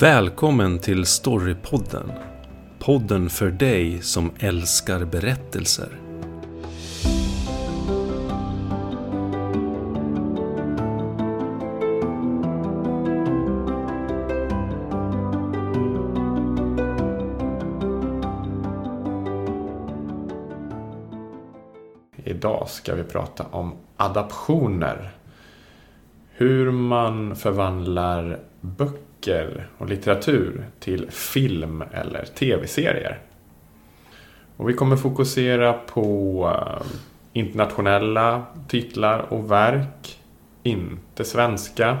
Välkommen till Storypodden. Podden för dig som älskar berättelser. Idag ska vi prata om adaptioner. Hur man förvandlar böcker och litteratur till film eller tv-serier. Och vi kommer fokusera på eh, internationella titlar och verk. Inte svenska.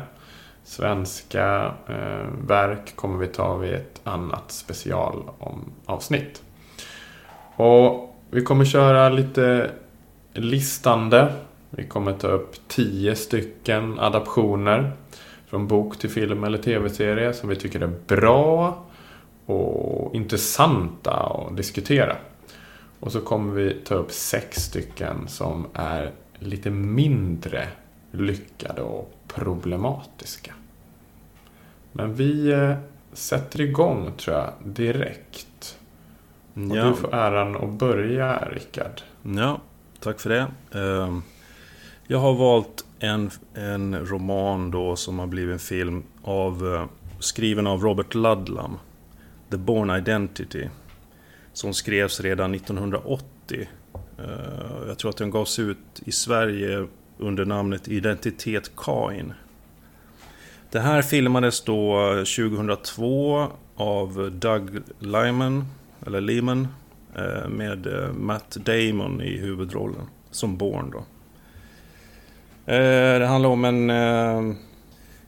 Svenska eh, verk kommer vi ta vid ett annat specialavsnitt. Och vi kommer köra lite listande. Vi kommer ta upp tio stycken adaptioner från bok till film eller tv-serie som vi tycker är bra och intressanta att diskutera. Och så kommer vi ta upp sex stycken som är lite mindre lyckade och problematiska. Men vi eh, sätter igång tror jag direkt. Och Ja. du får äran att börja Rickard. Ja, tack för det. Ehm, Jag har valt en, en roman då som har blivit en film av, eh, skriven av Robert Ludlum. The Born Identity. Som skrevs redan 1980. Eh, jag tror att den gavs ut i Sverige under namnet Identitet Kain. Det här filmades då 2002 av Doug Lyman, eller Lehman, eh, med Matt Damon i huvudrollen som Born då. Eh, Det handlar om en, eh,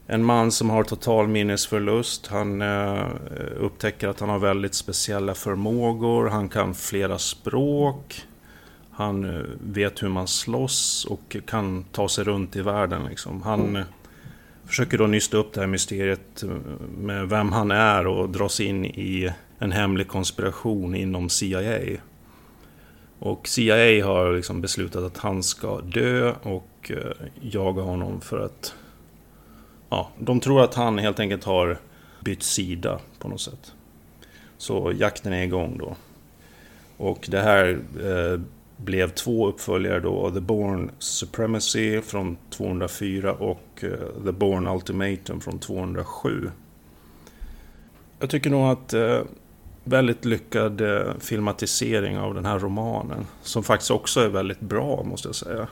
en man som har total minnesförlust. Han eh, upptäcker att han har väldigt speciella förmågor. Han kan flera språk. Han vet hur man slåss och kan ta sig runt i världen. Liksom. Han eh, försöker då nysta upp det här mysteriet med vem han är och dras in i en hemlig konspiration inom CIA. Och CIA har liksom beslutat att han ska dö och eh, jaga honom för att... Ja, de tror att han helt enkelt har bytt sida på något sätt. Så jakten är igång då. Och det här eh, blev två uppföljare då. The Born Supremacy från 204 och eh, The Born Ultimatum från 207. Jag tycker nog att eh, väldigt lyckad eh, filmatisering av den här romanen. Som faktiskt också är väldigt bra måste jag säga.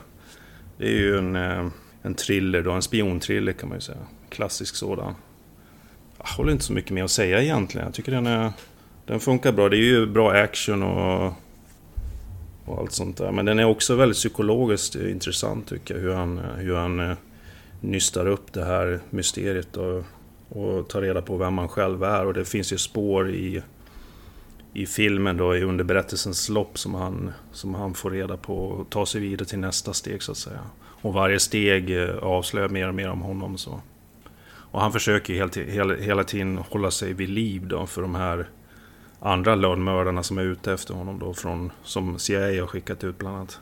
Det är ju en, eh, en thriller då, en spionthriller kan man ju säga. Klassisk sådan. Jag håller inte så mycket mer att säga egentligen. Jag tycker den, är, den funkar bra. Det är ju bra action och, och allt sånt där. Men den är också väldigt psykologiskt intressant tycker jag. Hur han, hur han eh, nystar upp det här mysteriet och, och tar reda på vem man själv är. Och det finns ju spår i, i filmen då, i under berättelsens lopp som han, som han får reda på och tar sig vidare till nästa steg så att säga. Och varje steg eh, avslöjar mer och mer om honom. Så. Och han försöker helt, hela, hela tiden hålla sig vid liv då för de här andra lönnmördarna som är ute efter honom då, från, som CIA har skickat ut bland annat.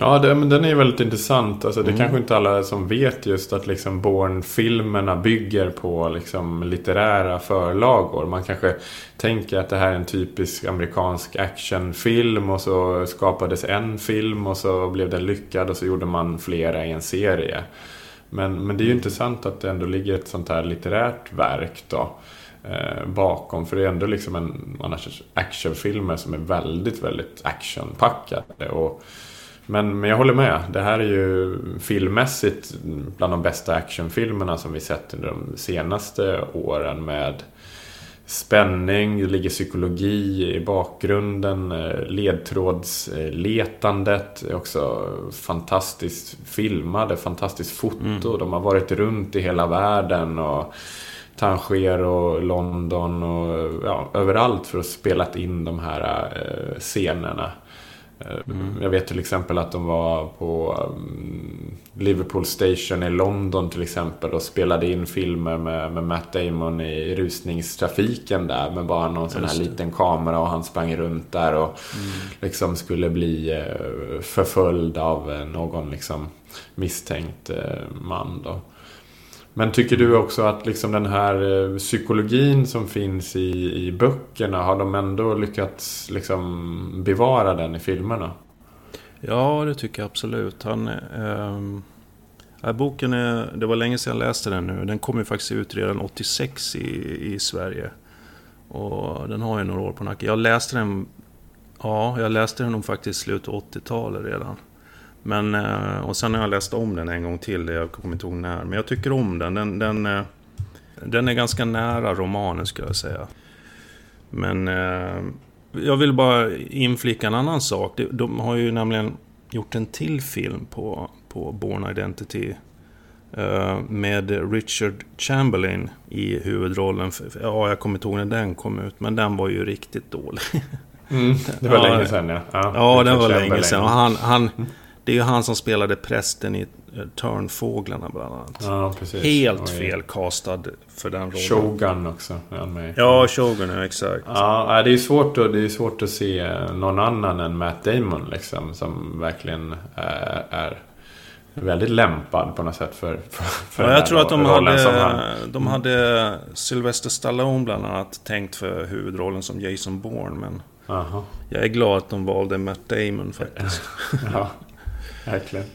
Ja, det, men den är ju väldigt intressant. Alltså, det Mm. kanske inte alla som vet just att liksom Bourne-filmerna bygger på liksom litterära förlagor. Man kanske tänker att det här är en typisk amerikansk actionfilm och så skapades en film och så blev den lyckad och så gjorde man flera i en serie. Men, men det är ju intressant att det ändå ligger ett sånt här litterärt verk då eh, bakom. För det är ändå liksom en annars actionfilmer som är väldigt, väldigt actionpackade. Och, men, men jag håller med. Det här är ju filmmässigt bland de bästa actionfilmerna som vi sett under de senaste åren med spänning, det ligger psykologi i bakgrunden, eh, ledtrådsletandet är också fantastiskt filmade, fantastiskt foto. De har varit runt i hela världen och Tanger och London och ja, överallt för att spela in de här eh, scenerna. Eh, Jag vet till exempel att de var på um, Liverpool Station i London till exempel och spelade in filmer med, med Matt Damon i rusningstrafiken där med bara någon sån här liten kamera och han sprang runt där och liksom skulle bli eh, förföljd av eh, någon liksom misstänkt eh, man då. Men tycker du också att liksom den här eh, psykologin som finns i, i böckerna, har de ändå lyckats liksom bevara den i filmerna? Ja, det tycker jag absolut. Han, eh, boken är, det var länge sedan jag läste den nu. Den kom ju faktiskt ut redan 86 i, i Sverige. Och den har ju några år på nacken. Jag läste den, ja, jag läste den nog faktiskt i slutet av 80-talet redan. Men, eh, och sen har jag läst om den en gång till, jag kommer inte ihåg när. Men jag tycker om den. Den, den, eh, den är ganska nära romanen skulle jag säga. Men eh, jag vill bara inflika en annan sak. De har ju nämligen gjort en till film på, på Born Identity. Med Richard Chamberlain i huvudrollen. Ja, jag kommer inte ihåg när den kom ut, men den var ju riktigt dålig. Mm, det var ja, länge sedan ja. Ja, ja den var länge sedan. Och han, han, det är ju han som spelade prästen i eh, Törnfåglarna bland annat. Ja, precis. Helt Oj. fel castad för den rollen. Shogun också. Är med. Ja, Shogun, ja, exakt. Ja, det är svårt att, det är svårt att se någon annan än Matt Damon liksom. Som verkligen är, eh, är väldigt lämpad på något sätt för, för, för ja, Jag tror att de hade, de hade Sylvester Stallone bland annat tänkt för huvudrollen som Jason Bourne. Men Aha. jag är glad att de valde Matt Damon faktiskt. ja. Verkligen.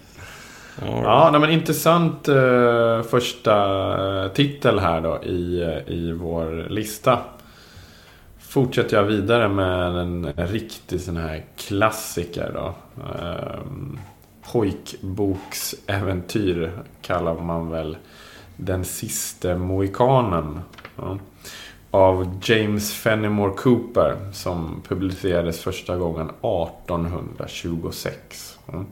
Ja, nej, men intressant uh, första titel här då i, i vår lista. Fortsätter jag vidare med en riktig sån här klassiker då. Um, pojkboksäventyr kallar man väl Den sista mohikanen. Ja. Av James Fenimore Cooper som publicerades första gången 1826. Ja.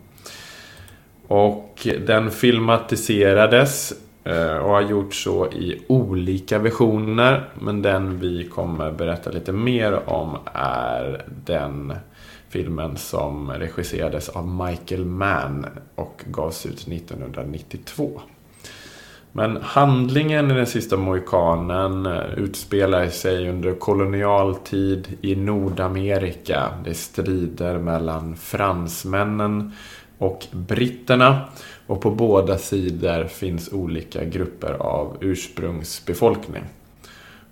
Och den filmatiserades eh, och har gjort så i olika versioner. Men den vi kommer berätta lite mer om är den filmen som regisserades av Michael Mann och gavs ut 1992. Men handlingen i Den sista mohikanen eh, utspelar sig under kolonialtid i Nordamerika. Det är strider mellan fransmännen och britterna. Och på båda sidor finns olika grupper av ursprungsbefolkning.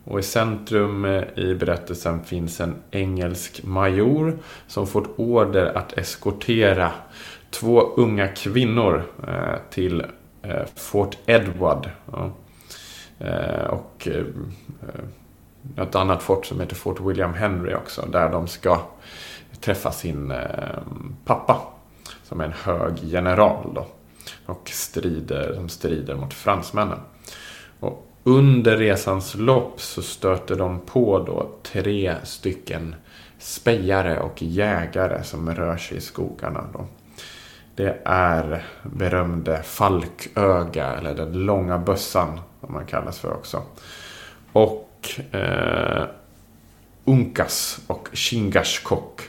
Och i centrum eh, i berättelsen finns en engelsk major som fått order att eskortera två unga kvinnor eh, till eh, Fort Edward. Och ett annat fort som heter Fort William Henry också, där de ska träffa sin pappa som är en hög general då. Och strider, som strider mot fransmännen. Och under resans lopp så stöter de på då tre stycken spejare och jägare som rör sig i skogarna. Då. Det är berömde Falköga, eller den långa bössan, som man kallas för också. Och eh, Unkas och Shingashkok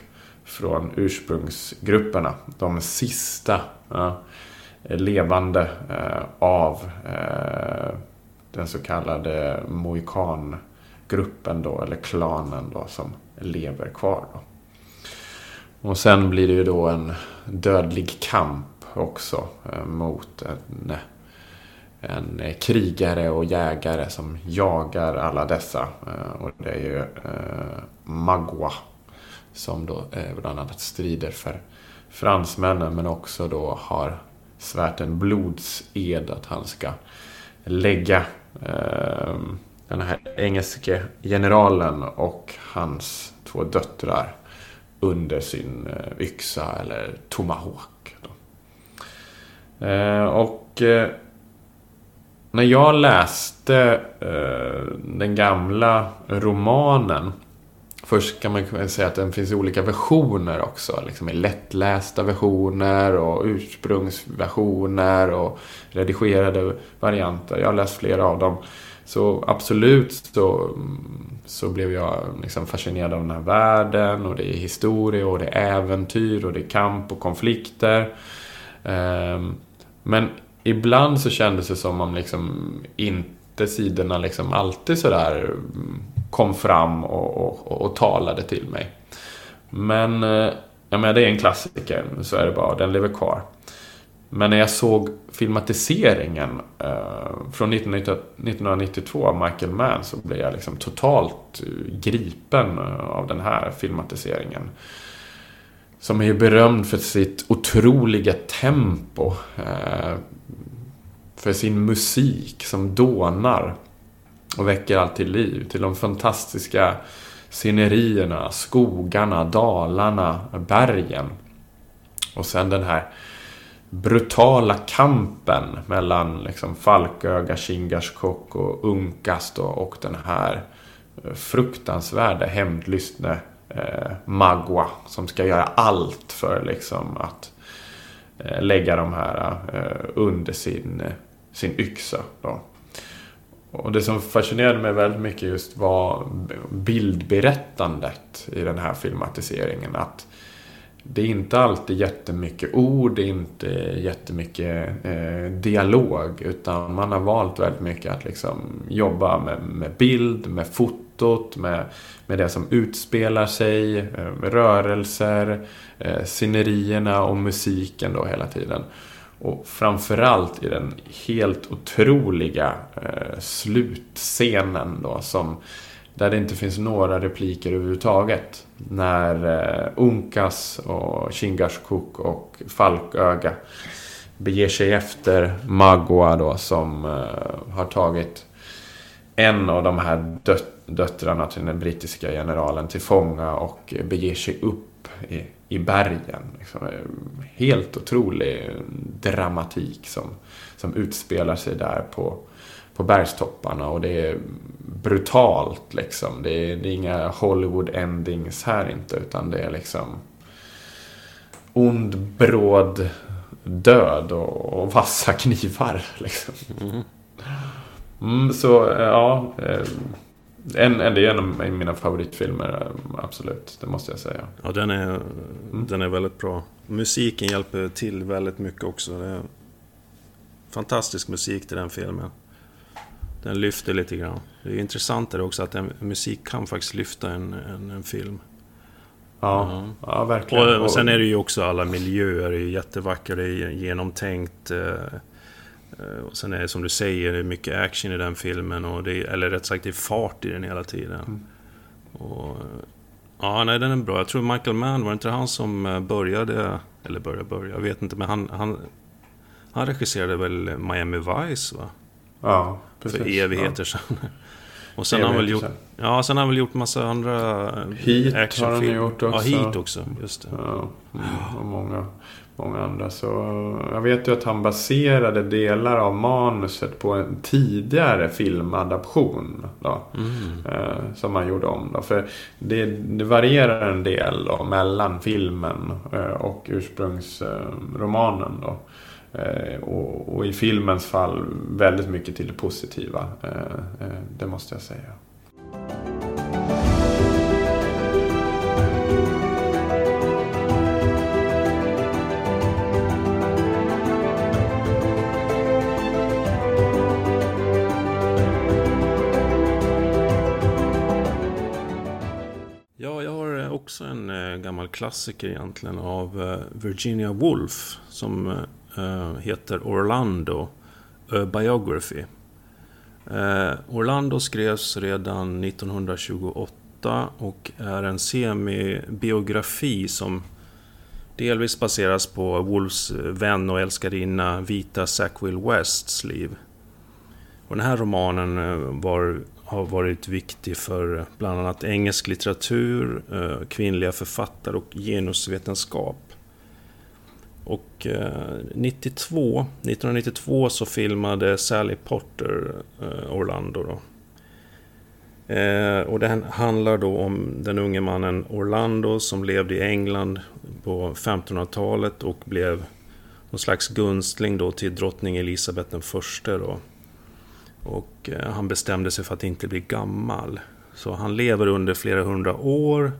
från ursprungsgrupperna. De sista ja, levande eh, av eh, den så kallade Mohikangruppen då, eller klanen då, som lever kvar. Då. Och sen blir det ju då en dödlig kamp också eh, mot en, en krigare och jägare som jagar alla dessa. Eh, och det är ju eh, Magua som då eh, bland annat strider för fransmännen men också då har svärt en blodsed att han ska lägga eh, den här engelske generalen och hans två döttrar under sin eh, yxa eller tomahawk. Eh, och eh, när jag läste eh, den gamla romanen Först kan man säga att den finns i olika versioner också. Liksom i lättlästa versioner och ursprungsversioner och redigerade varianter. Jag har läst flera av dem. Så absolut så, så blev jag liksom fascinerad av den här världen och det är historia och det är äventyr och det är kamp och konflikter. Ehm, men ibland så kändes det som om liksom inte sidorna liksom alltid sådär kom fram och, och, och, talade till mig. Men, jag ja, men det är en klassiker, så är det bara. Den lever kvar. Men när jag såg filmatiseringen eh, från 1992 av Michael Mann så blev jag liksom totalt eh, gripen eh, av den här filmatiseringen. Som är ju berömd för sitt otroliga tempo. Eh, för sin musik som dånar och väcker alltid liv. Till de fantastiska scenerierna, skogarna, dalarna, bergen. Och sen den här brutala kampen mellan liksom Falköga, Kingarskog och Unkast och den här eh, fruktansvärda hämndlystne eh, Magua som ska göra allt för liksom att eh, lägga de här eh, under sin, eh, sin yxa. Då. Och det som fascinerade mig väldigt mycket just var bildberättandet i den här filmatiseringen. Att det är inte alltid jättemycket ord, det är inte jättemycket eh, dialog. Utan man har valt väldigt mycket att liksom jobba med, med bild, med fotot, med, med det som utspelar sig, eh, med rörelser, eh, scenerierna och musiken då hela tiden. Och framförallt i den helt otroliga eh, slutscenen då som där det inte finns några repliker överhuvudtaget. När eh, Unkas och Kingarskuk och Falköga beger sig efter Magua då som eh, har tagit en av de här döt döttrarna till den brittiska generalen till fånga och beger sig upp i, i bergen. Liksom, eh, helt otrolig dramatik som, som utspelar sig där på, på bergstopparna och det är brutalt liksom. Det är, det är inga Hollywood endings här inte utan det är liksom ond, bråd död och, och vassa knivar liksom. Mm. Mm, så ja, eh, en, en, det är en av mina favoritfilmer, absolut. Det måste jag säga. Ja, den är, mm. den är väldigt bra. Musiken hjälper till väldigt mycket också. Det är fantastisk musik till den filmen. Den lyfter lite grann. Det är intressant är också att en, musik kan faktiskt lyfta en, en, en film. Ja, ja. ja verkligen. Och, och, sen är det ju också alla miljöer, det är jättevackra, det är genomtänkt. Eh, Eh, och sen är det som du säger, det är mycket action i den filmen. Och det är, eller rätt sagt, det är fart i den hela tiden. Mm. Och, ja, nej, den är bra. Jag tror Michael Mann, var det inte han som eh, började... Eller började, började, jag vet inte. Men han, han, han regisserade väl Miami Vice, va? Ja, precis. För evigheter ja. sedan. Och sen har han väl gjort... Ja, sen har han väl gjort massa andra Heat har han gjort också. Ja, Heat också. Just det. Ja, och många många andra. Så jag vet ju att han baserade delar av manuset på en tidigare filmadaption. Då, mm. eh, som han gjorde om. Då. För det, det varierar en del då, mellan filmen eh, och ursprungsromanen. Då. Eh, och, och, i filmens fall väldigt mycket till det positiva. Eh, eh, det måste jag säga. Också en eh, gammal klassiker egentligen av eh, Virginia Woolf som eh, heter Orlando, A Biography. Eh, Orlando skrevs redan 1928 och är en semibiografi som delvis baseras på Wolfs eh, vän och älskarinna vita Sackville Wests liv. Och den här romanen eh, var har varit viktig för bland annat engelsk litteratur, eh, kvinnliga författare och genusvetenskap. Och eh, 92, 1992 så filmade Sally Potter eh, Orlando. Då. Och den handlar då om den unge mannen Orlando som levde i England på 1500-talet och blev någon slags gunstling då till drottning Elisabeth den förste. Då. Och eh, han bestämde sig för att inte bli gammal. Så han lever under flera hundra år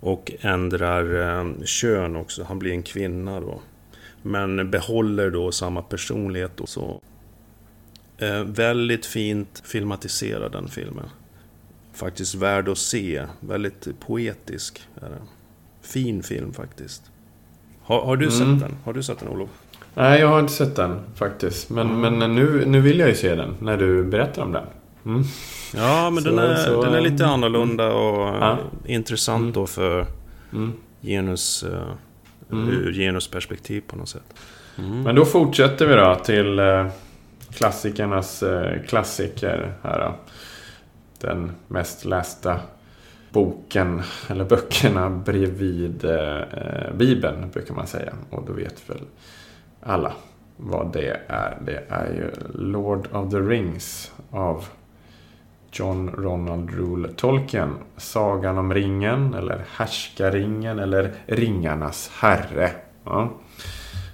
och ändrar eh, kön också. Han blir en kvinna då. Men behåller då samma personlighet. Och så. Eh, väldigt fint filmatiserad den filmen. Faktiskt värd att se. Väldigt poetisk. Fin film faktiskt. Har, har du mm. sett den? Har du sett den Olof? Nej, jag har inte sett den faktiskt. Men, Mm. men nu, nu vill jag ju se den när du berättar om den. Mm. Ja, men Så- den, är, så, den är lite mm. annorlunda och Ja. intressant Mm. då för Mm. genus... eh, Mm. Ur genusperspektiv på något sätt. Mm. Men då fortsätter vi då till eh, klassikernas eh, klassiker här då. Den mest lästa boken, eller böckerna bredvid eh, Bibeln brukar man säga. Och då vet väl alla vad det är. Det är ju Lord of the Rings av John Ronald Rule Tolkien. Sagan om ringen, eller Härskaringen, eller Ringarnas herre. Ja.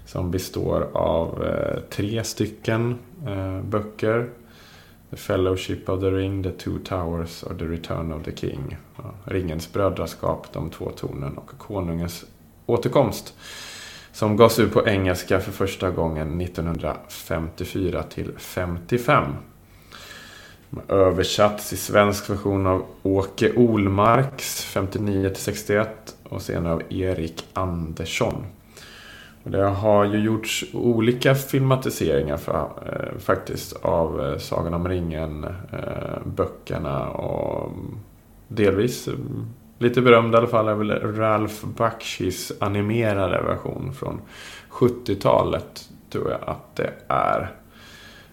Som består av eh, tre stycken eh, böcker. The Fellowship of the Ring, The Two Towers och The Return of the King. Ja, Ringens brödraskap, De två tornen och Konungens återkomst. Som gavs ut på engelska för första gången 1954 till 55. De översatts i svensk version av Åke Olmarks 59 till 61 och senare av Erik Andersson. Och det har ju gjorts olika filmatiseringar för, eh, faktiskt av eh, Sagan om ringen, eh, böckerna och delvis eh, lite berömd i alla fall är väl Ralph Bakshis animerade version från 70-talet tror jag att det är.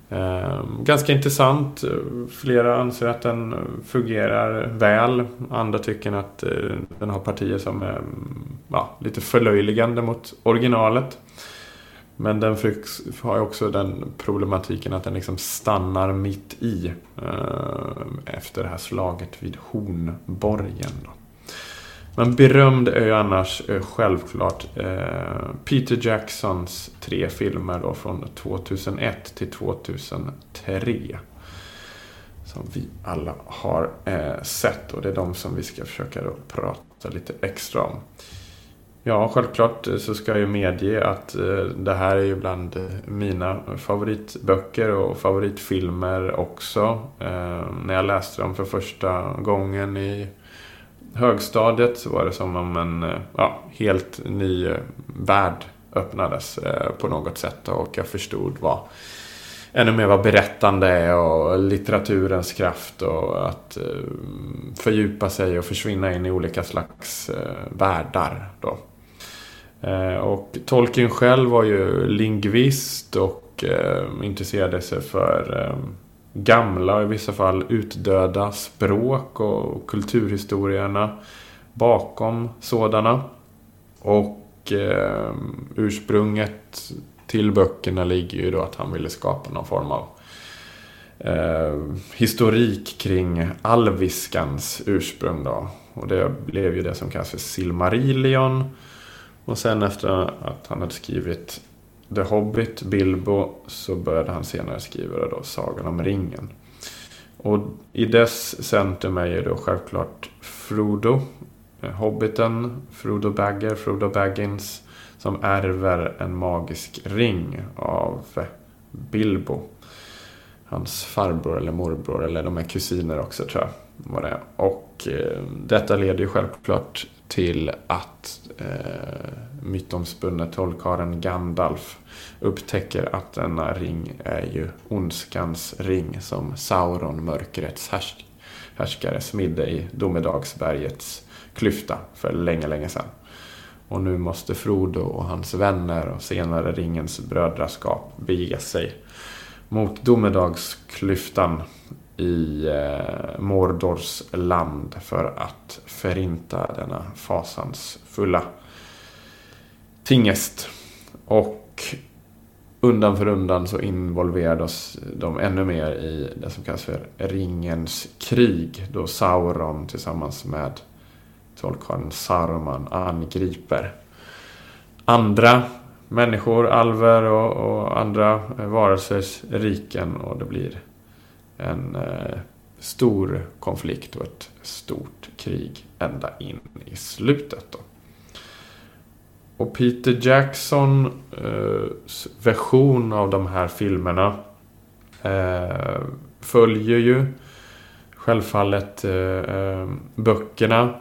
Ehm, ganska intressant. Flera anser att den fungerar väl. Andra tycker att eh, den har partier som är mm, ja, lite förlöjligande mot originalet. Men den har ju också den problematiken att den liksom stannar mitt i eh, efter det här slaget vid Hornborgen. Då. Men berömd är ju annars eh, självklart eh, Peter Jacksons tre filmer då från 2001 till 2003. Som vi alla har eh, sett och det är de som vi ska försöka prata lite extra om. Ja, självklart så ska jag ju medge att det här är ju bland mina favoritböcker och favoritfilmer också. När jag läste dem för första gången i högstadiet så var det som om en eh, ja, helt ny eh, värld öppnades eh, på något sätt och jag förstod vad ännu mer vad berättande är och litteraturens kraft och att fördjupa sig och försvinna in i olika slags världar. Då. Och Tolkien själv var ju lingvist och intresserade sig för gamla och i vissa fall utdöda språk och kulturhistorierna bakom sådana. Och eh, ursprunget till böckerna ligger ju då att han ville skapa någon form av eh, historik kring alviskans ursprung då. Och det blev ju det som kallas för Silmarillion. Och sen efter att han hade skrivit The Hobbit, Bilbo, så började han senare skriva då Sagan om ringen. Och i dess centrum är ju då självklart Frodo, eh, Hobbiten, Frodo Bagger, Frodo Baggins, som ärver en magisk ring av eh, Bilbo. Hans farbror eller morbror, eller de är kusiner också tror jag. Vad det är. Och eh, detta leder ju självklart till att eh, mytomspunne trollkarlen Gandalf upptäcker att denna ring är ju ondskans ring som Sauron, mörkrets härs- härskare, smidde i Domedagsbergets klyfta för länge, länge sedan. Och nu måste Frodo och hans vänner och senare ringens brödraskap bege sig mot domedagsklyftan i eh, Mordors land för att förinta denna fasansfulla tingest. Och undan för undan så involverades de ännu mer i det som kallas för Ringens krig. Då Sauron tillsammans med trollkarlen Saruman angriper andra människor, alver och, och andra varelsers riken och det blir en eh, stor konflikt och ett stort krig ända in i slutet. Då. Och Peter Jacksons eh, version av de här filmerna eh, följer ju självfallet eh, eh böckerna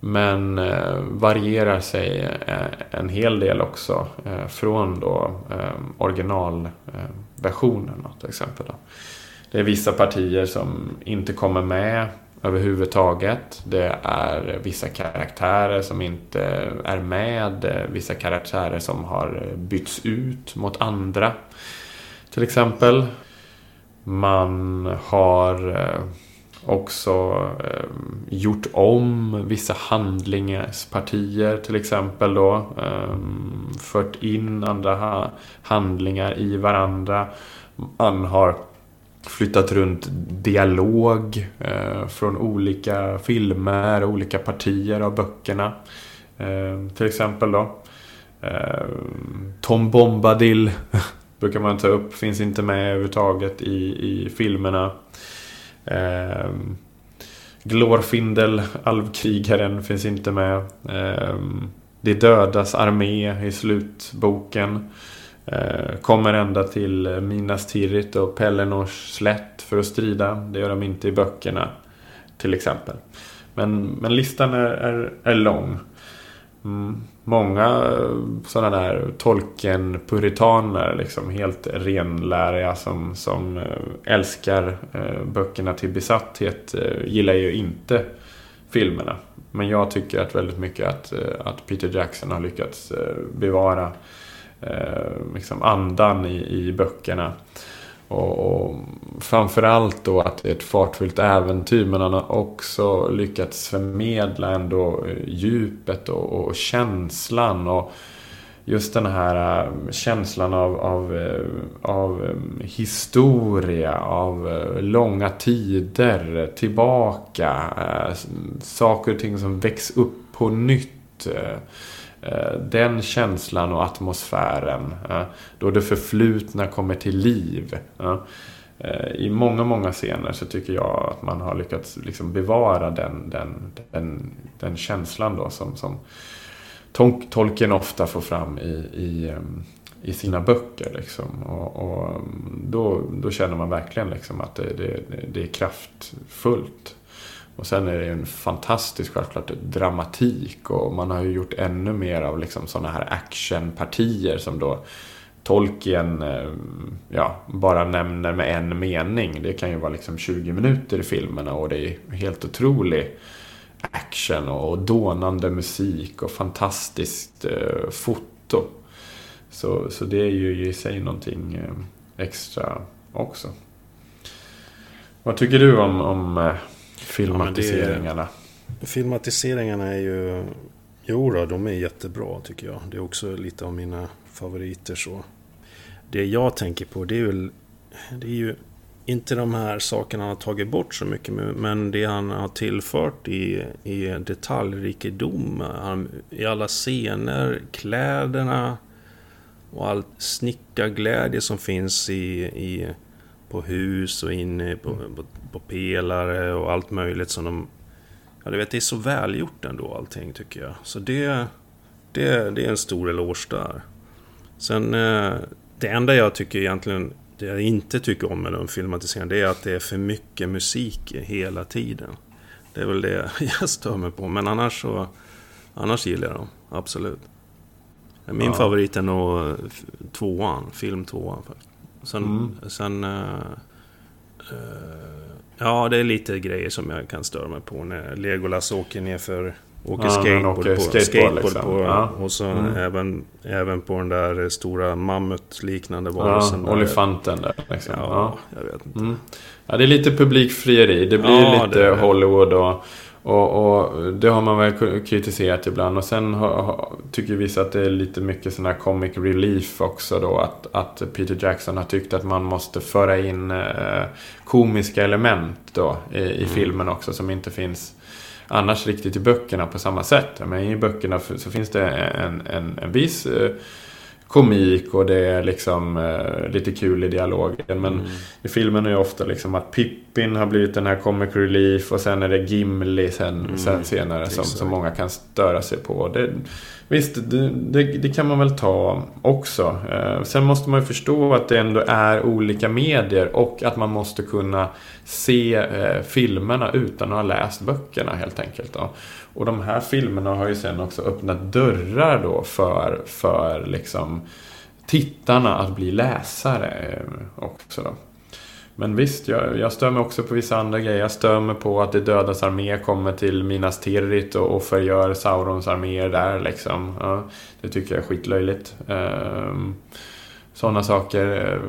Men eh, varierar sig eh, en hel del också från då originalversionerna originalversionen till exempel. Då. Det är vissa partier som inte kommer med överhuvudtaget. Det är vissa karaktärer som inte är med. Vissa karaktärer som har bytts ut mot andra. Till exempel. Man har eh, också eh, gjort om vissa handlingspartier till exempel då. Eh, fört in andra handlingar i varandra. Man har flyttat runt dialog eh, från olika filmer och olika partier av böckerna. Eh, till exempel då. Eh, Tom Bombadil brukar man ta upp, finns inte med överhuvudtaget i, i filmerna. Eh, Glorfindel, alvkrigaren, finns inte med. Eh, Det dödas armé i slutboken. Eh, kommer ända till Minas Tirith och Pellenors slätt för att strida. Det gör de inte i böckerna. Till exempel. Men, men listan är, är, är lång. Mm. Många sådana där Tolkien-puritaner, liksom helt renläriga som, som eh, älskar eh, böckerna till besatthet, eh, gillar ju inte filmerna. Men jag tycker att väldigt mycket att, eh, att Peter Jackson har lyckats bevara eh, liksom andan i, i böckerna. Och, och framförallt då att det är ett fartfyllt äventyr men han har också lyckats förmedla ändå eh, djupet och, och känslan. och Just den här eh, känslan av, av, eh, av historia, av långa tider tillbaka. Saker och ting som väcks upp på nytt. Eh, den känslan och atmosfären. Eh, då det förflutna kommer till liv. Eh, I många, många scener så tycker jag att man har lyckats liksom bevara den, den, den, den känslan då som, som Tolkien ofta får fram i, i, i sina böcker. Liksom. Och, och, mm, då, då känner man verkligen liksom att det, det, det är kraftfullt. Och sen är det ju en fantastisk självklart dramatik och man har ju gjort ännu mer av liksom sådana här actionpartier som då Tolkien eh, ja, bara nämner med en mening. Det kan ju vara liksom 20 minuter i filmerna och det är helt otrolig action och dånande musik och fantastiskt eh, foto. Så, så det är ju i sig någonting eh, extra också. Vad tycker du om, om eh, filmatiseringarna. Ja, är, filmatiseringarna är ju... Jo då, de är jättebra tycker jag. Det är också lite av mina favoriter så. Det jag tänker på det är ju... Det är ju inte de här sakerna han har tagit bort så mycket men det han har tillfört i, i detaljrikedom. I alla scener, kläderna och all snickarglädje som finns i, i på hus och inne på, på, på, pelare och allt möjligt som de... Ja, du vet, det är så välgjort ändå allting tycker jag. Så det, det, det är en stor eloge där. Sen, eh, det enda jag tycker egentligen, det jag inte tycker om med den filmatiseringen, det är att det är för mycket musik hela tiden. Det är väl det jag stör mig på, men annars så... Annars gillar jag dem, absolut. Min ja. favorit är nog tvåan, film tvåan. Faktiskt. Sen... Mm. sen uh, uh, ja, det är lite grejer som jag kan störa mig på när Legolas åker ner för Åker ja, skateboard, åker på, skateboard, skateboard liksom. på, ja. och så mm. även, även på den där stora mammutliknande varelsen. Ja, olifanten där. Liksom. Ja, ja, jag vet inte. Mm. Ja, det är lite publikfrieri. Det blir lite det Hollywood och och, och, det har man väl kritiserat ibland. Och sen har, har, tycker vissa att det är lite mycket sån här comic relief också då. Att, att Peter Jackson har tyckt att man måste föra in eh, komiska element då i, i mm. filmen också. Som inte finns annars riktigt i böckerna på samma sätt. Men i böckerna så finns det en, en, en viss eh, komik och det är liksom eh, lite kul i dialogen. Men mm. i filmen är det ofta liksom att Pippin har blivit den här comic relief och sen är det Gimli sen, mm. sen senare som, som många kan störa sig på. Det, visst, det, det, det, kan man väl ta också. Eh, sen måste man ju förstå att det ändå är olika medier och att man måste kunna se eh, filmerna utan att ha läst böckerna helt enkelt. Då. Och de här filmerna har ju sen också öppnat dörrar då för, för liksom tittarna att bli läsare eh, också. Då. Men visst, jag, jag stör mig också på vissa andra grejer. Jag stör mig på att det dödas armé kommer till Minas Tirith och, och förgör Saurons arméer där liksom. Ja, det tycker jag är skitlöjligt. Ehm, um, sådana saker. Eh,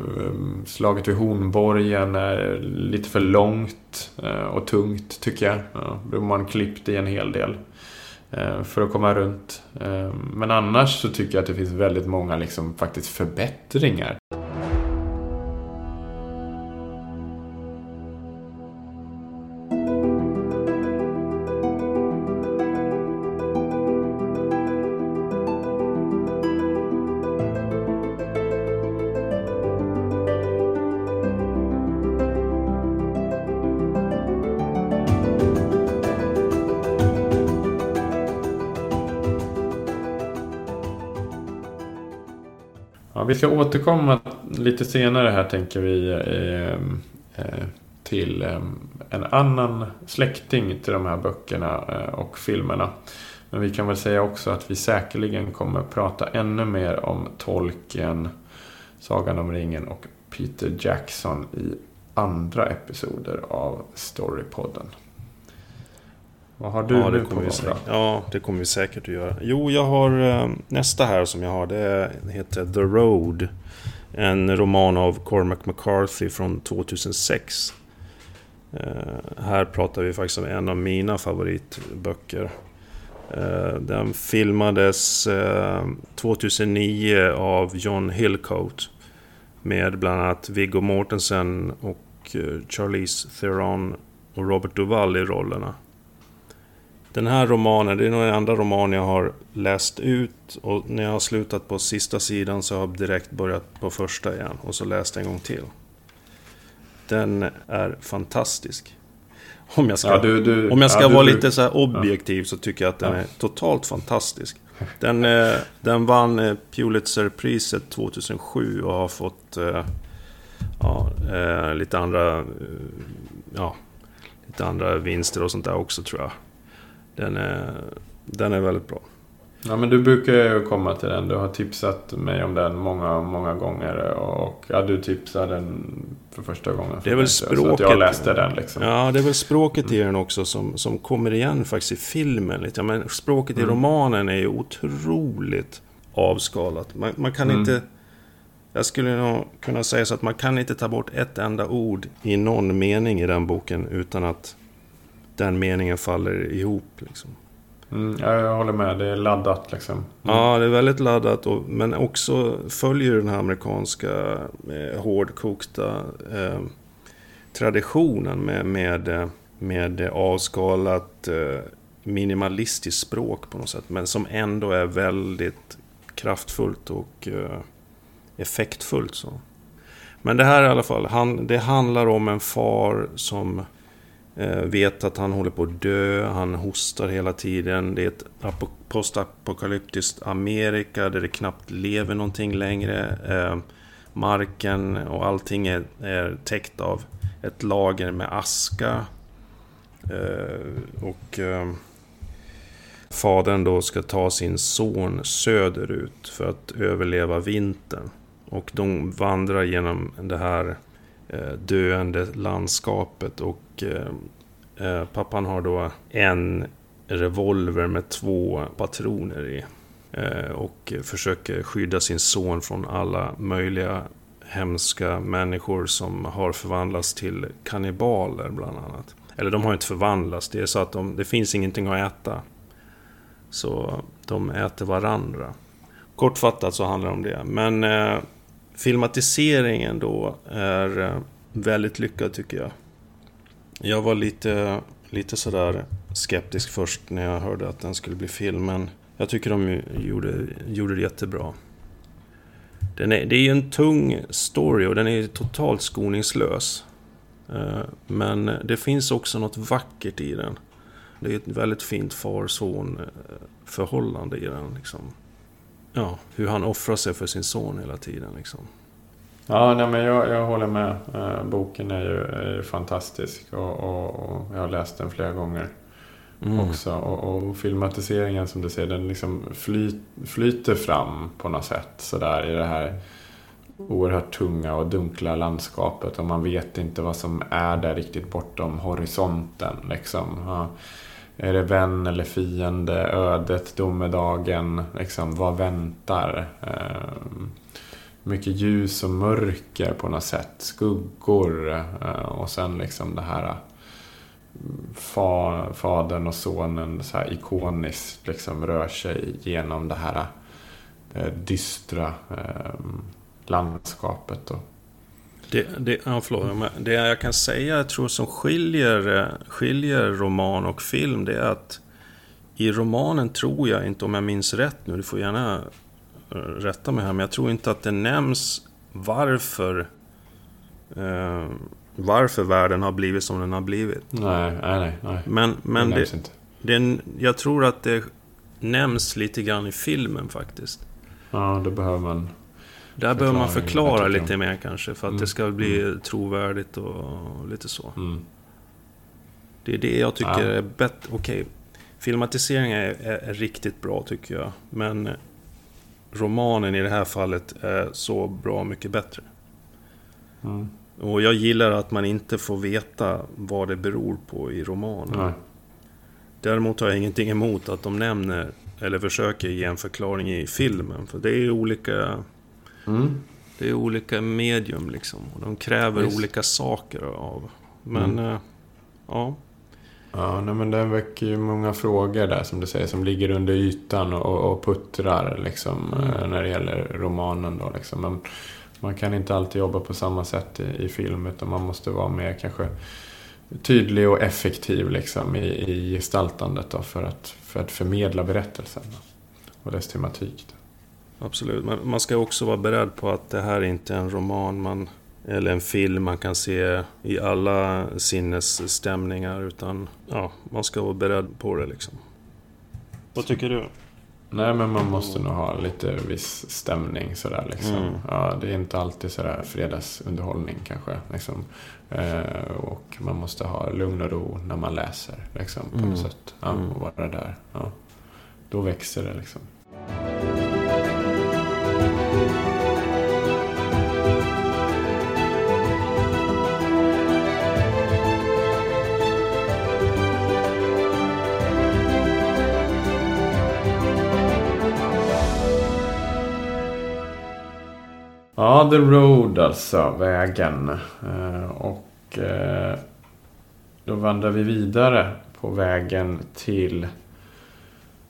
slaget vid Hornborgen är lite för långt eh, och tungt tycker jag. Ja, då har man klippt i en hel del eh, för att komma runt. Ehm, men annars så tycker jag att det finns väldigt många liksom faktiskt förbättringar. Ska återkomma lite senare här tänker vi ehm, eh, till ehm, en annan släkting till de här böckerna eh, och filmerna. Men vi kan väl säga också att vi säkerligen kommer prata ännu mer om Tolkien, Sagan om ringen och Peter Jackson i andra episoder av Storypodden. Vad har du ja, nu på gång Ja, det kommer vi säkert att göra. Jo, jag har eh, nästa här som jag har. Det heter The Road. En roman av Cormac McCarthy från 2006. Eh, här pratar vi faktiskt om en av mina favoritböcker. Eh, den filmades 2009 av John Hillcoat. Med bland annat Viggo Mortensen och Charlize Theron och Robert Duvall i rollerna. Den här romanen, det är nog den andra roman jag har läst ut. Och när jag har slutat på sista sidan så har jag direkt börjat på första igen. Och så läst en gång till. Den är fantastisk. Om jag ska, ja, du, du, om jag ska ja, vara du, lite så objektiv så tycker jag att den är totalt fantastisk. Den, eh, den vann eh, Pulitzerpriset 2007 och har fått eh, ja, lite andra ja, lite andra vinster och sånt där också tror jag. Den är, den är väldigt bra. Ja men du brukar ju komma till den. Du har tipsat mig om den många, många gånger. Och ja, du tipsade den för första gången. För det är väl språket. Så jag läste den liksom. Ja, det är väl språket i den också som, som kommer igen faktiskt i filmen. Lite. Ja, men språket mm. i romanen är ju otroligt avskalat. Man, man kan mm. inte... Jag skulle nog kunna säga så att man kan inte ta bort ett enda ord i någon mening i den boken utan att den meningen faller ihop. Liksom. Mm, jag håller med, det är laddat liksom. Mm. Ja, det är väldigt laddat. Och, men också följer den här amerikanska eh, hårdkokta eh, traditionen med, med, med avskalat eh, minimalistiskt språk på något sätt. Men som ändå är väldigt kraftfullt och eh, effektfullt. Så. Men det här i alla fall, han, det handlar om en far som Eh, Eh, vet att han håller på att dö, han hostar hela tiden. Det är ett postapokalyptiskt Amerika där det knappt lever någonting längre. Eh, marken och allting är, är täckt av ett lager med aska. Eh, och fadern då ska ta sin son söderut för att överleva vintern. Och de vandrar genom det här Eh, döende landskapet och eh, eh, pappan har då en revolver med två patroner i. Och försöker skydda sin son från alla möjliga hemska människor som har förvandlats till kannibaler bland annat. Eller de har inte förvandlats, det är så att de, det finns ingenting att äta. Så de äter varandra. Kortfattat så handlar det om det. Men eh, filmatiseringen då är eh, väldigt lyckad tycker jag. Jag var lite, lite sådär skeptisk först när jag hörde att den skulle bli film. Men jag tycker de gjorde, gjorde det jättebra. Den är, det är ju en tung story och den är totalt skoningslös. Eh, men det finns också något vackert i den. Det är ett väldigt fint far-son eh, förhållande i den. Liksom. Ja, hur han offrar sig för sin son hela tiden. Liksom. Ja, nej, men jag, jag håller med. Eh, boken är ju, är ju fantastisk och, och, och, jag har läst den flera gånger mm. också. Och, och, filmatiseringen som du ser, den liksom fly, flyter fram på något sätt sådär i det här oerhört tunga och dunkla landskapet och man vet inte vad som är där riktigt bortom horisonten. Liksom. Ja. Är det vän eller fiende? Ödet, domedagen? Liksom, vad väntar? Ehm, mycket ljus och mörker på något sätt. Skuggor. Eh, och sen liksom det här eh, fa, fadern och sonen så här ikoniskt liksom rör sig genom det här eh, dystra ehm, landskapet. Och... Det, det, ja, förlåt, det jag kan säga, jag tror som skiljer, skiljer roman och film, det är att i romanen tror jag inte, om jag minns rätt nu, du får gärna eh, rätta mig här, men jag tror inte att det nämns varför eh, varför världen har blivit som den har blivit. Nej, nej, nej. Men, men det, det, det, jag tror att det nämns lite grann i filmen faktiskt. Ja, då behöver man... Där behöver man förklara lite mer kanske för att mm. det ska bli mm. trovärdigt och lite så. Mm. Det är det jag tycker ja. är bättre. Okej, okay. filmatisering är, är, är, riktigt bra tycker jag. Men romanen i det här fallet är så bra mycket bättre. Mm. Och jag gillar att man inte får veta vad det beror på i romanen. Nej. Däremot har jag ingenting emot att de nämner eller försöker ge en förklaring i filmen. För det är olika... Mm. Det är olika medium liksom. Och de kräver Visst. olika saker av. Men, mm. äh, ja. Ja, nej, men den väcker ju många frågor där som du säger. Som ligger under ytan och, och puttrar liksom. Mm. Eh, när det gäller romanen då liksom. Men, man kan inte alltid jobba på samma sätt i, i film utan man måste vara mer kanske tydlig och effektiv liksom, i, i gestaltandet då, för, att, för att förmedla berättelsen och dess tematik. Absolut, men man ska också vara beredd på att det här är inte är en roman man, eller en film man kan se i alla sinnesstämningar utan ja, man ska vara beredd på det liksom. Vad tycker du? Nej, men man måste nog ha lite viss stämning sådär liksom. Mm. Ja, det är inte alltid sådär fredagsunderhållning kanske. Liksom. Eh, och man måste ha lugn och ro när man läser liksom, på mm. något sätt. Ja, mm. och vara där. Ja. Då växer det liksom. Ja, The Road alltså, vägen. Eh, och eh, då vandrar vi vidare på vägen till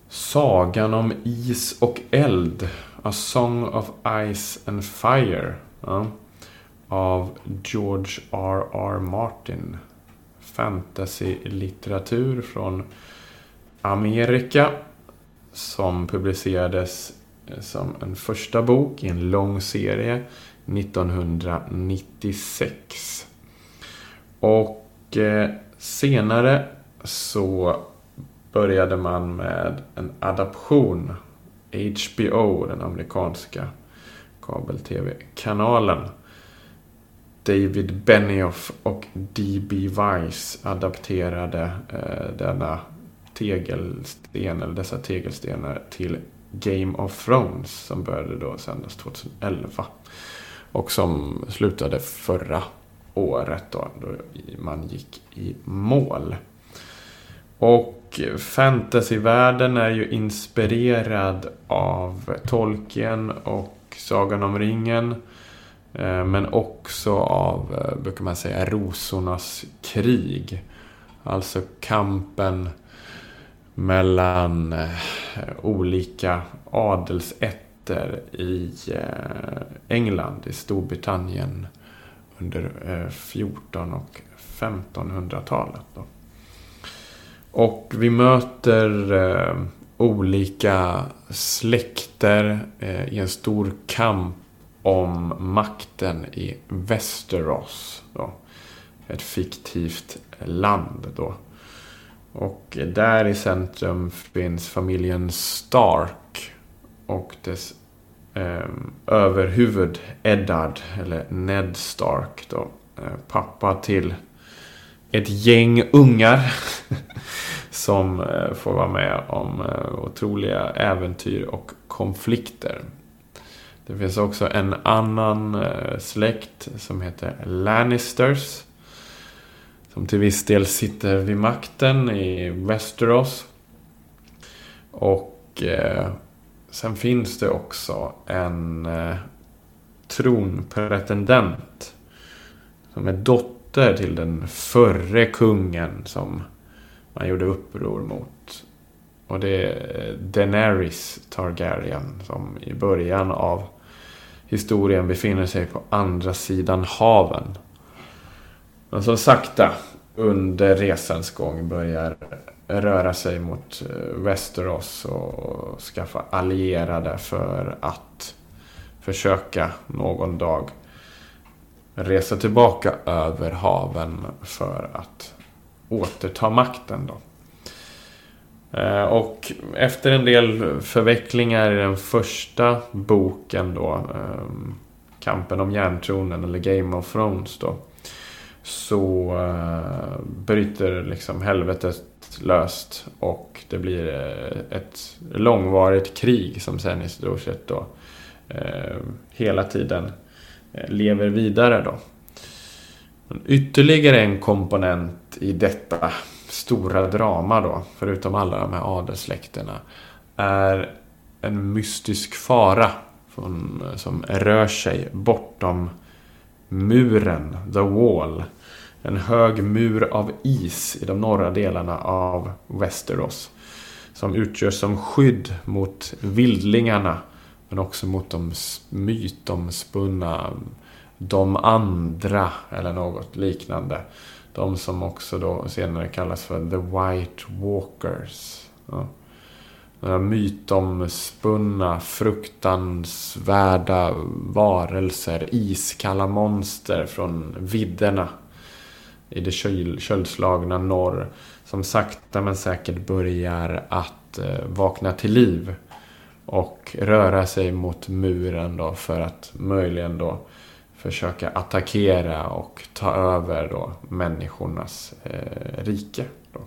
Sagan om is och eld. A Song of Ice and Fire. Ja, av George R. R. Martin. Fantasy-litteratur från Amerika. Som publicerades eh, som en första bok i en lång serie 1996. Och eh, senare så började man med en adaption. HBO, den amerikanska kabel-tv-kanalen. David Benioff och D.B. Weiss adapterade eh, denna tegelsten, eller dessa tegelstenar till Game of Thrones som började då sändas 2011. Och som slutade förra året då, då man gick i mål. Och fantasyvärlden är ju inspirerad av Tolkien och Sagan om ringen. Eh, men också av, eh, brukar man säga, rosornas krig. Alltså kampen mellan eh, olika adelsätter i England, i Storbritannien under 14 och 1500-talet. Och vi möter eh, olika släkter eh, i en stor kamp om makten i Västerås. Då. Ett fiktivt land då. Och där i centrum finns familjen Stark och dess eh, överhuvud Eddard, eller Ned Stark då. Eh, pappa till ett gäng ungar som eh, får vara med om eh, otroliga äventyr och konflikter. Det finns också en annan eh, släkt som heter Lannisters. Som till viss del sitter vid makten i Westeros. Och eh, sen finns det också en eh, tronpretendent. Som är dotter till den förre kungen som man gjorde uppror mot. Och det är Daenerys Targaryen som i början av historien befinner sig på andra sidan haven. Men som sakta under resans gång börjar röra sig mot Westeros. Västerås och skaffa allierade för att försöka någon dag resa tillbaka över haven för att återta makten. Då. Eh, och efter en del förvecklingar i den första boken då, ehm, Kampen om järntronen eller Game of Thrones då, så eh, bryter liksom helvetet löst och det blir eh, ett långvarigt krig som sen i stort sett då hela tiden lever vidare då. Ytterligare en komponent i detta stora drama då, förutom alla de här adelssläkterna, är en mystisk fara från, som rör sig bortom muren, the wall. En hög mur av is i de norra delarna av Westeros. Som utgör som skydd mot vildlingarna men också mot de mytomspunna de andra eller något liknande. De som också då senare kallas för The White Walkers. Ja. Några mytomspunna, fruktansvärda varelser, iskalla monster från vidderna i det köl, norr. Som sakta men säkert börjar att eh, vakna till liv. Och röra sig mot muren då för att möjligen då försöka attackera och ta över då människornas eh, rike. Då.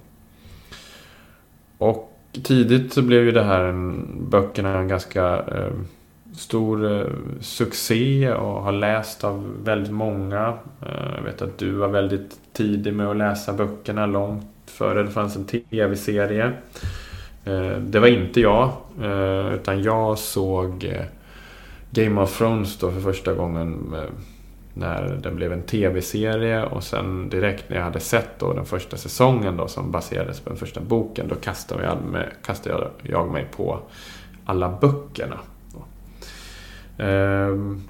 Och tidigt så blev ju det här en, böckerna en ganska eh, stor eh, succé och har läst av väldigt många. Eh, jag vet att du var väldigt tidig med att läsa böckerna långt före det fanns en tv-serie. Eh, det var inte jag, eh, utan jag såg eh, Game of Thrones då för första gången eh, när den blev en tv-serie och sen direkt när jag hade sett då den första säsongen då som baserades på den första boken då kastade jag, med, kastade jag mig på alla böckerna. Ehm,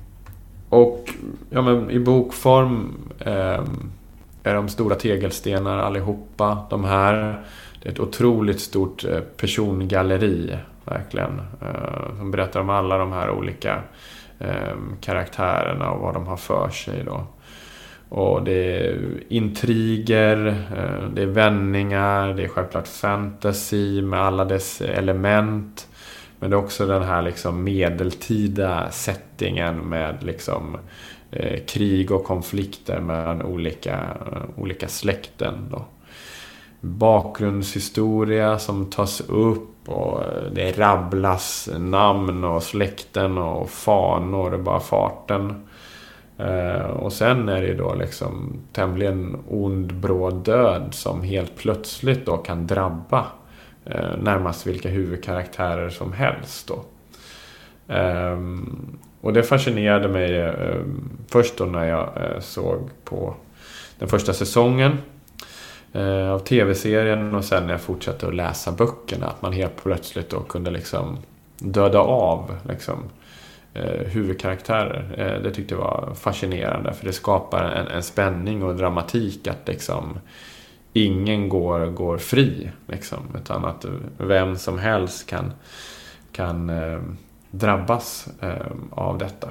och ja, men i bokform ehm, är de stora tegelstenar allihopa. De här. Det är ett otroligt stort eh, persongalleri, verkligen. Eh, som berättar om alla de här olika ehm, karaktärerna och vad de har för sig då. Och det är intriger, eh, det är vändningar, det är självklart fantasy med alla dess element. Men det är också den här liksom medeltida settingen med liksom eh, krig och konflikter mellan olika, olika släkten. Då. Bakgrundshistoria som tas upp och eh, det rabblas namn och släkten och fanor och bara farten. Eh, och sen är det ju då liksom tämligen ond bråd död som helt plötsligt då kan drabba eh, närmast vilka huvudkaraktärer som helst då. Ehm, och det fascinerade mig först då när jag såg på den första säsongen eh, av tv-serien och sen när jag fortsatte att läsa böckerna. Att man helt plötsligt då kunde liksom döda av liksom, eh, huvudkaraktärer. Eh, det tyckte jag var fascinerande för det skapar en, en spänning och dramatik att liksom ingen går, går fri. Liksom, utan att vem som helst kan, kan eh, drabbas eh, av detta.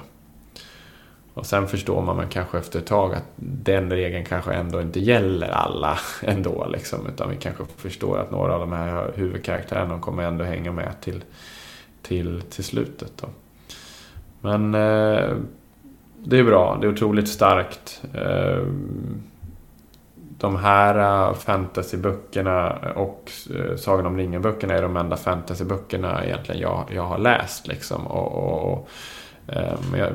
Och sen förstår man kanske efter ett tag att den regeln kanske ändå inte gäller alla ändå. Liksom, utan vi kanske förstår att några av de här huvudkaraktärerna kommer ändå hänga med till, till, till slutet. Då. Men eh, det är bra, det är otroligt starkt. Eh, de här fantasyböckerna och eh, Sagan om ringen-böckerna är de enda fantasyböckerna egentligen jag, jag har läst. Liksom. Och, och, och Eh, men, jag,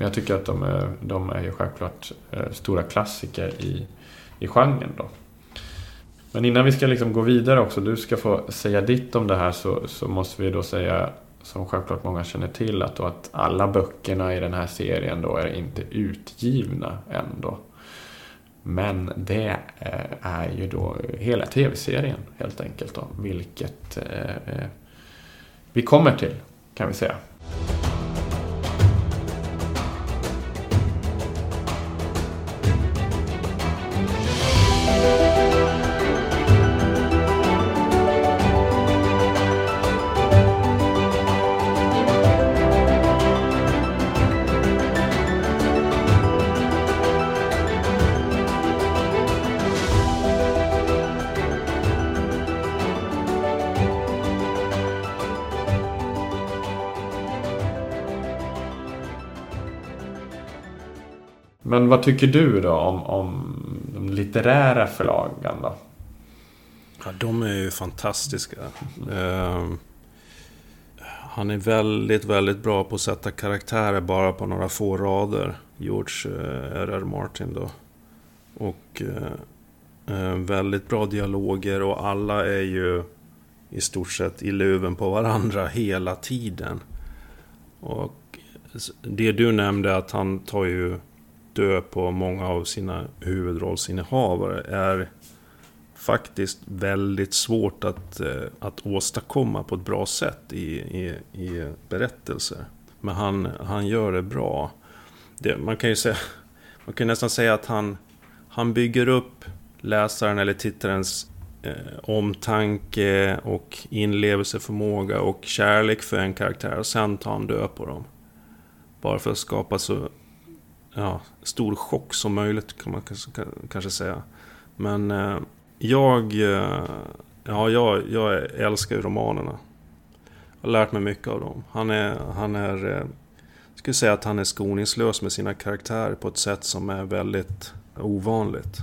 jag, tycker att de är, de är ju självklart eh, stora klassiker i, i genren. Då. Men innan vi ska liksom gå vidare också, du ska få säga ditt om det här, så, så måste vi då säga som självklart många känner till att, att alla böckerna i den här serien då är inte utgivna än. Då. Men det eh, är ju då hela tv-serien helt enkelt. Då, vilket eh, eh, vi kommer till kan vi säga. Vad tycker du då om, om de litterära förlagen då? Ja, de är ju fantastiska. Uh, han är väldigt, väldigt bra på att sätta karaktärer bara på några få rader. George eh, R.R. Martin då. Och uh, väldigt bra dialoger och alla är ju i stort sett i luven på varandra hela tiden. Och det du nämnde att han tar ju dö på många av sina huvudrollsinnehavare är faktiskt väldigt svårt att, eh, att åstadkomma på ett bra sätt i, i, i berättelser. Men han, han gör det bra. Det, man kan ju säga, man kan nästan säga att han, han bygger upp läsaren eller tittarens eh, omtanke och inlevelseförmåga och kärlek för en karaktär och sen tar han död på dem. Bara för att skapa så ja, stor chock som möjligt kan man kanske säga. Men eh, jag, eh, ja, jag, jag älskar ju romanerna. Jag har lärt mig mycket av dem. Han är, han är, eh, jag skulle säga att han är skoningslös med sina karaktärer på ett sätt som är väldigt ovanligt.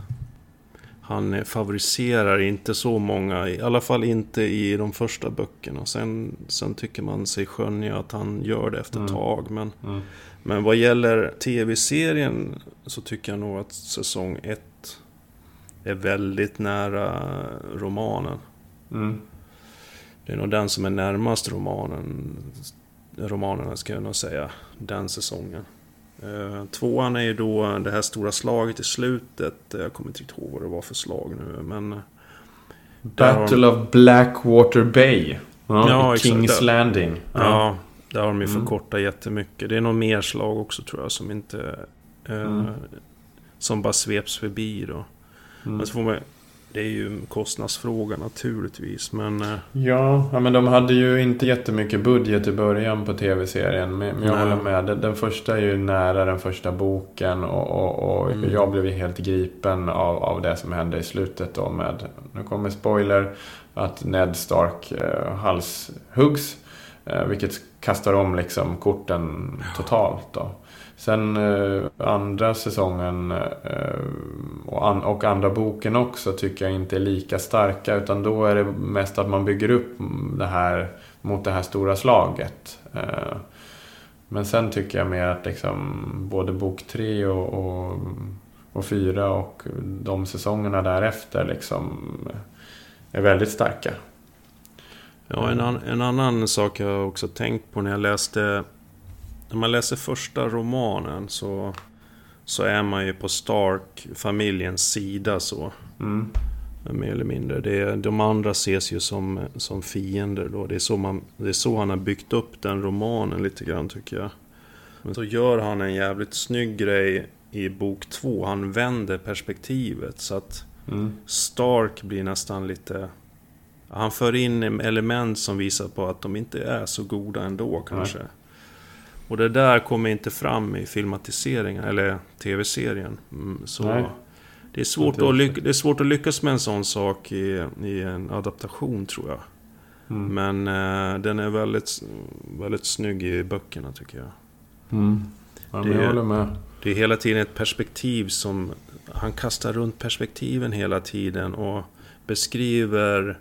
Han favoriserar inte så många, i alla fall inte i de första böckerna. Sen, sen tycker man sig skönja att han gör det efter ett mm. tag. Men mm. Men vad gäller tv-serien så tycker jag nog att säsong 1 är väldigt nära romanen. Mm. Det är nog den som är närmast romanen. Romanerna ska jag nog säga. Den säsongen. Eh, tvåan är ju då det här stora slaget i slutet. Jag kommer inte riktigt ihåg vad det var för slag nu. Men... Eh, Battle of Blackwater Bay. Ja, ja Kings exakt. Landing. Ja. ja. Där har de ju mm. förkortat jättemycket. Det är nog mer slag också tror jag som inte... Eh, mm. Som bara sveps förbi då. Mm. Men så får man... Det är ju en kostnadsfråga naturligtvis, men... Eh, ja, ja, men de hade ju inte jättemycket budget i början på tv-serien. Men jag Nej. håller med. Den, den, första är ju nära den första boken. Och, och, och mm. jag blev ju helt gripen av, av det som hände i slutet då med... Nu kommer spoiler. Att Ned Stark eh, halshuggs. Eh, vilket kastar om liksom korten totalt. Då. Sen eh, andra säsongen eh, och, an, och, andra boken också tycker jag inte är lika starka. Utan då är det mest att man bygger upp det här mot det här stora slaget. Eh, men sen tycker jag mer att liksom både bok tre och, och, och fyra och de säsongerna därefter liksom är väldigt starka. Ja, en, an, en annan sak jag också tänkt på när jag läste... När man läser första romanen så, så är man ju på Stark-familjens sida så. Mm. Mer eller mindre. Det, de andra ses ju som, som fiender då. Det är, så man, det är så han har byggt upp den romanen lite grann tycker jag. Men så gör han en jävligt snygg grej i bok två. Han vänder perspektivet så att mm. Stark blir nästan lite han för in element som visar på att de inte är så goda ändå kanske. Och det där kommer inte fram i filmatiseringen, eller tv-serien. Mm, så Nej. det är, svårt att lyck- det är svårt att lyckas med en sån sak i, i en adaptation, tror jag. Mm. Men eh, den är väldigt, väldigt snygg i böckerna, tycker jag. Mm. Ja, Det- jag håller med. Det är hela tiden ett perspektiv som... Han kastar runt perspektiven hela tiden och beskriver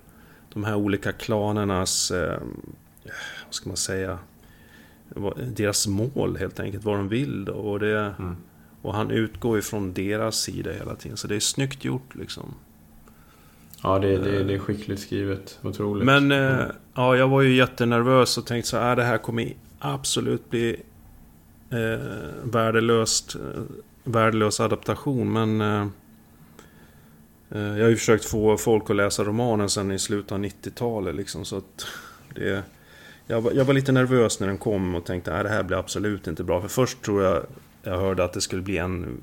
de här olika klanernas... Eh, vad ska man säga? Deras mål helt enkelt, vad de vill då. Och, det, Mm. och han utgår ifrån deras sida hela tiden. Så det är snyggt gjort liksom. Ja, det, det, det är skickligt skrivet. Otroligt. Men eh, Mm. ja, jag var ju jättenervös och tänkte så här, "Ah, det här kommer absolut bli eh, värdelöst, eh, värdelös adaptation. Men eh, eh, jag har ju försökt få folk att läsa romanen sen i slutet av 90-talet. Liksom, så att det, jag, var, jag var lite nervös när den kom och tänkte att det här blir absolut inte bra. För först tror jag jag hörde att det skulle bli en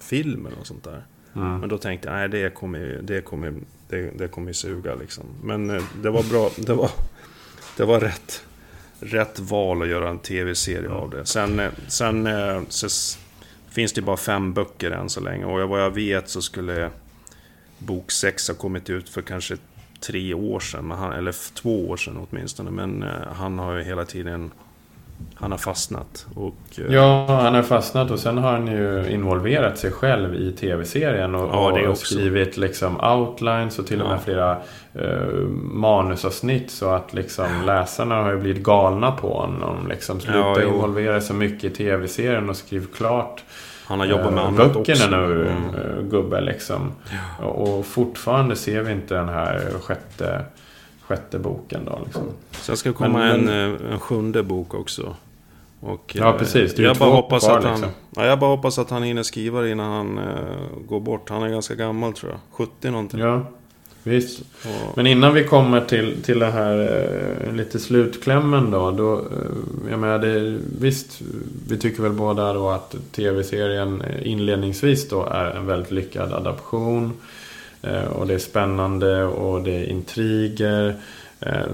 film eller något sånt där. Mm. Men då tänkte jag, nej det kommer ju det kommer, det, det kommer suga liksom. Men eh, det var bra, det var, det var rätt, rätt val att göra en tv-serie av det. Sen, eh, sen eh, så finns det bara fem böcker än så länge. Och vad jag vet så skulle bok sex ha kommit ut för kanske tre år sedan. Eller två år sedan åtminstone. Men eh, han har ju hela tiden, han har fastnat. Och, eh, Ja, han har fastnat och sen har han ju involverat sig själv i tv-serien och, Ja, och skrivit liksom outlines och till och med Ja. flera eh, manusavsnitt så att liksom läsarna har ju blivit galna på honom. Liksom, sluta Ja, involvera så mycket i tv-serien och skriv klart han har jobbat med eh, annat böckerna också. nu, Mm. eh, gubbe liksom. Och, och fortfarande ser vi inte den här sjätte, sjätte boken då liksom. Sen ska komma Men- en, eh, en sjunde bok också. Och, Ja, eh, precis. Det är jag, bara hoppas kvar, att han, liksom. ja, jag bara hoppas att han hinner skriva det innan han eh, går bort. Han är ganska gammal tror jag. 70 någonting. Ja, visst. Men innan vi kommer till, till det här eh, lite slutklämmen då. då eh, jag menar, det, visst, vi tycker väl båda då att tv-serien eh, inledningsvis då är en väldigt lyckad adaption. Eh, och det är spännande och det är intriger.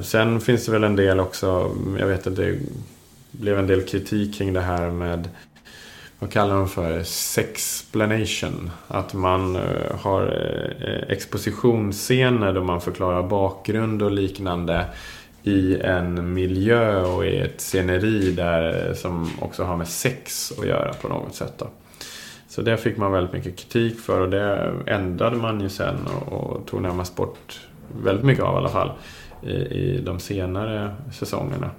Sen finns det väl en del också, jag vet att det blev en del kritik kring det här med vad kallar de för? Sexplanation. Att man eh, har eh, expositionsscener då man förklarar bakgrund och liknande i en miljö och i ett sceneri där eh, som också har med sex att göra på något sätt. Då. Så det fick man väldigt mycket kritik för och det ändrade man ju sen och, och tog närmast bort väldigt mycket av i alla fall i, i de senare säsongerna.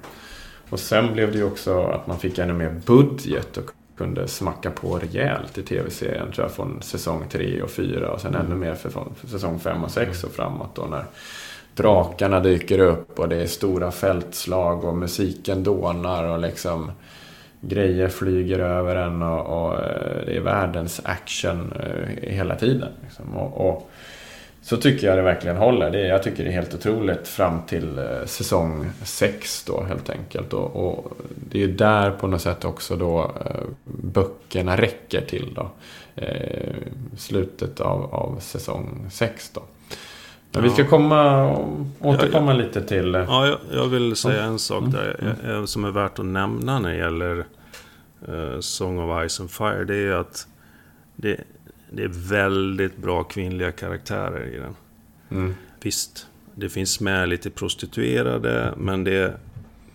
Och sen blev det ju också att man fick ännu mer budget och kunde smacka på rejält i tv-serien tror jag från säsong 3 och 4 och sen ännu mer för, från säsong 5 och 6 och framåt då när drakarna dyker upp och det är stora fältslag och musiken dånar och liksom grejer flyger över en och, och eh, det är världens action eh, hela tiden. Liksom. Och, och så tycker jag det verkligen håller. Det, jag tycker det är helt otroligt fram till eh, säsong 6 då helt enkelt. Och, och det är ju där på något sätt också då eh, böckerna räcker till då. Eh, slutet av, av säsong 6 då. Men vi ska Ja. komma och återkomma lite till... eh, ja, jag, jag vill säga Ja. en sak där eh, som är värt att nämna när det gäller eh, Song of Ice and Fire. Det är att det, det är väldigt bra kvinnliga karaktärer i den. Mm, Visst, det finns med lite prostituerade, men det,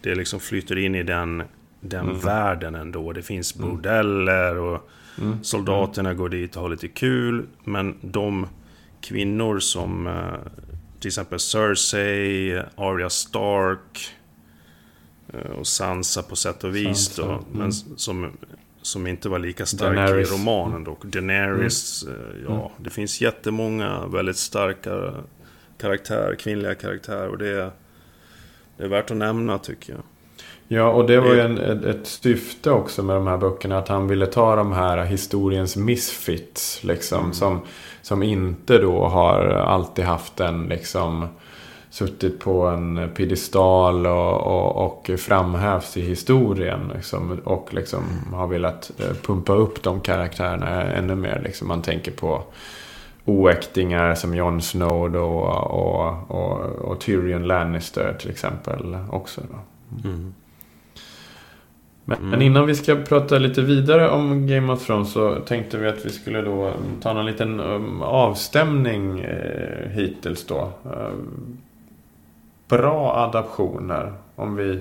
det liksom flyter in i den, den Mm. världen ändå. Det finns bordeller och mm, soldaterna går dit och har lite kul. Men de kvinnor som eh, till exempel Cersei, Arya Stark eh, och Sansa på sätt och vis Sansa, då. mm. Men som, som inte var lika stark Daenerys. i romanen då. Daenerys, eh, ja. Mm. Det finns jättemånga väldigt starka karaktärer, kvinnliga karaktärer. Och det är, det är värt att nämna tycker jag. Ja, och det var ju en, ett, ett syfte också med de här böckerna. Att han ville ta de här historiens misfits. Liksom, Mm. som, som inte då har alltid haft en liksom suttit på en piedestal och, och, och framhävs i historien. Liksom, och liksom har velat eh, pumpa upp de karaktärerna ännu mer. Liksom. Man tänker på oäktingar som Jon Snow då, och, och, och, Tyrion Lannister till exempel också. Mm. Men, Mm. men innan vi ska prata lite vidare om Game of Thrones så tänkte vi att vi skulle då ta någon liten um, avstämning eh, hittills då. Bra adaptioner. Om vi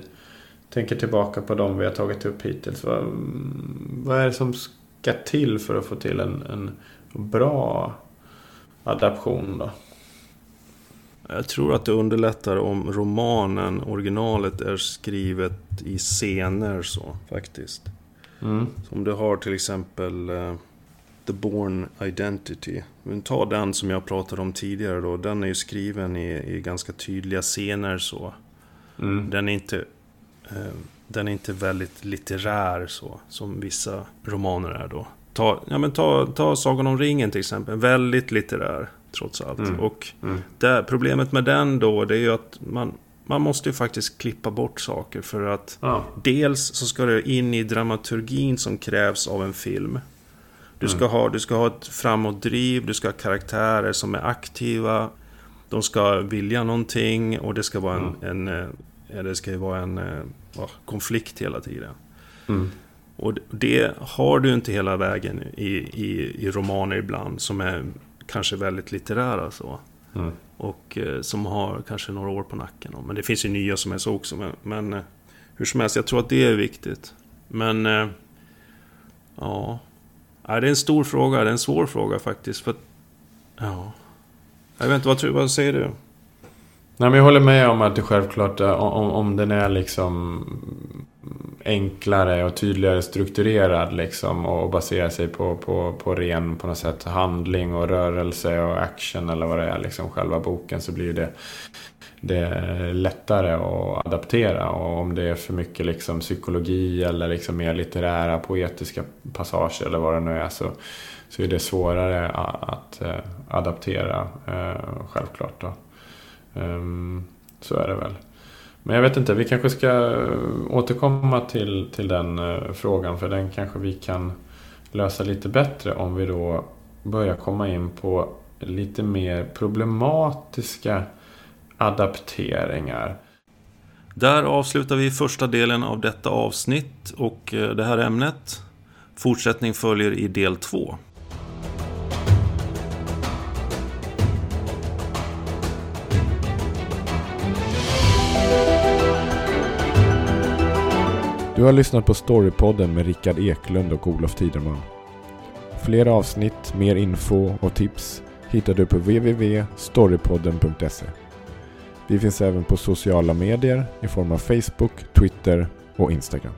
tänker tillbaka på de vi har tagit upp hittills. Vad, vad är det som ska till för att få till en, en bra adaption då? Jag tror att det underlättar om romanen, originalet, är skrivet i scener så faktiskt. Mm. Om du har till exempel eh, The Born Identity. Men ta den som jag pratade om tidigare då. Den är ju skriven i, i ganska tydliga scener så. Mm. Den är inte... Eh, den är inte väldigt litterär så, som vissa romaner är då. Ta, ja, men ta, ta Sagan om ringen till exempel. Väldigt litterär, trots allt. Mm. Och Mm. där, problemet med den då, det är ju att man, man måste ju faktiskt klippa bort saker. För att Ja. dels så ska det in i dramaturgin som krävs av en film. Du ska, ha, du ska ha ett framåtdriv, du ska ha karaktärer som är aktiva. De ska vilja någonting och det ska vara en, en, eh, ja, det ska vara en eh, ja, konflikt hela tiden. Mm. Och det- har du inte hela vägen i, i, i romaner ibland som är kanske väldigt litterära så. Mm. Och eh, som har kanske några år på nacken. Men det finns ju nya som är så också. Men, men hur som helst, jag tror att det är viktigt. Men eh, ja, det är en stor fråga. Det är en svår fråga faktiskt. För att, ja. Jag vet inte, vad, vad säger du? Nej, men jag håller med om att det självklart, eh, om, om den är liksom enklare och tydligare strukturerad liksom och baserar sig på, på, på ren på något sätt handling och rörelse och action eller vad det är liksom själva boken så blir det, det är lättare att adaptera och om det är för mycket liksom psykologi eller liksom mer litterära poetiska passager eller vad det nu är så, så är det svårare att eh, adaptera eh, självklart då. Ehm, så är det väl. Men jag vet inte, vi kanske ska eh, återkomma till, till den frågan för den kanske vi kan lösa lite bättre om vi då börjar komma in på lite mer problematiska adapteringar. Där avslutar vi första delen av detta avsnitt och eh, det här ämnet. Fortsättning följer i del två. Du har lyssnat på Storypodden med Rickard Eklund och Olof Tiderman. Fler avsnitt, mer info och tips hittar du på www.storypodden.se. Vi finns även på sociala medier i form av Facebook, Twitter och Instagram.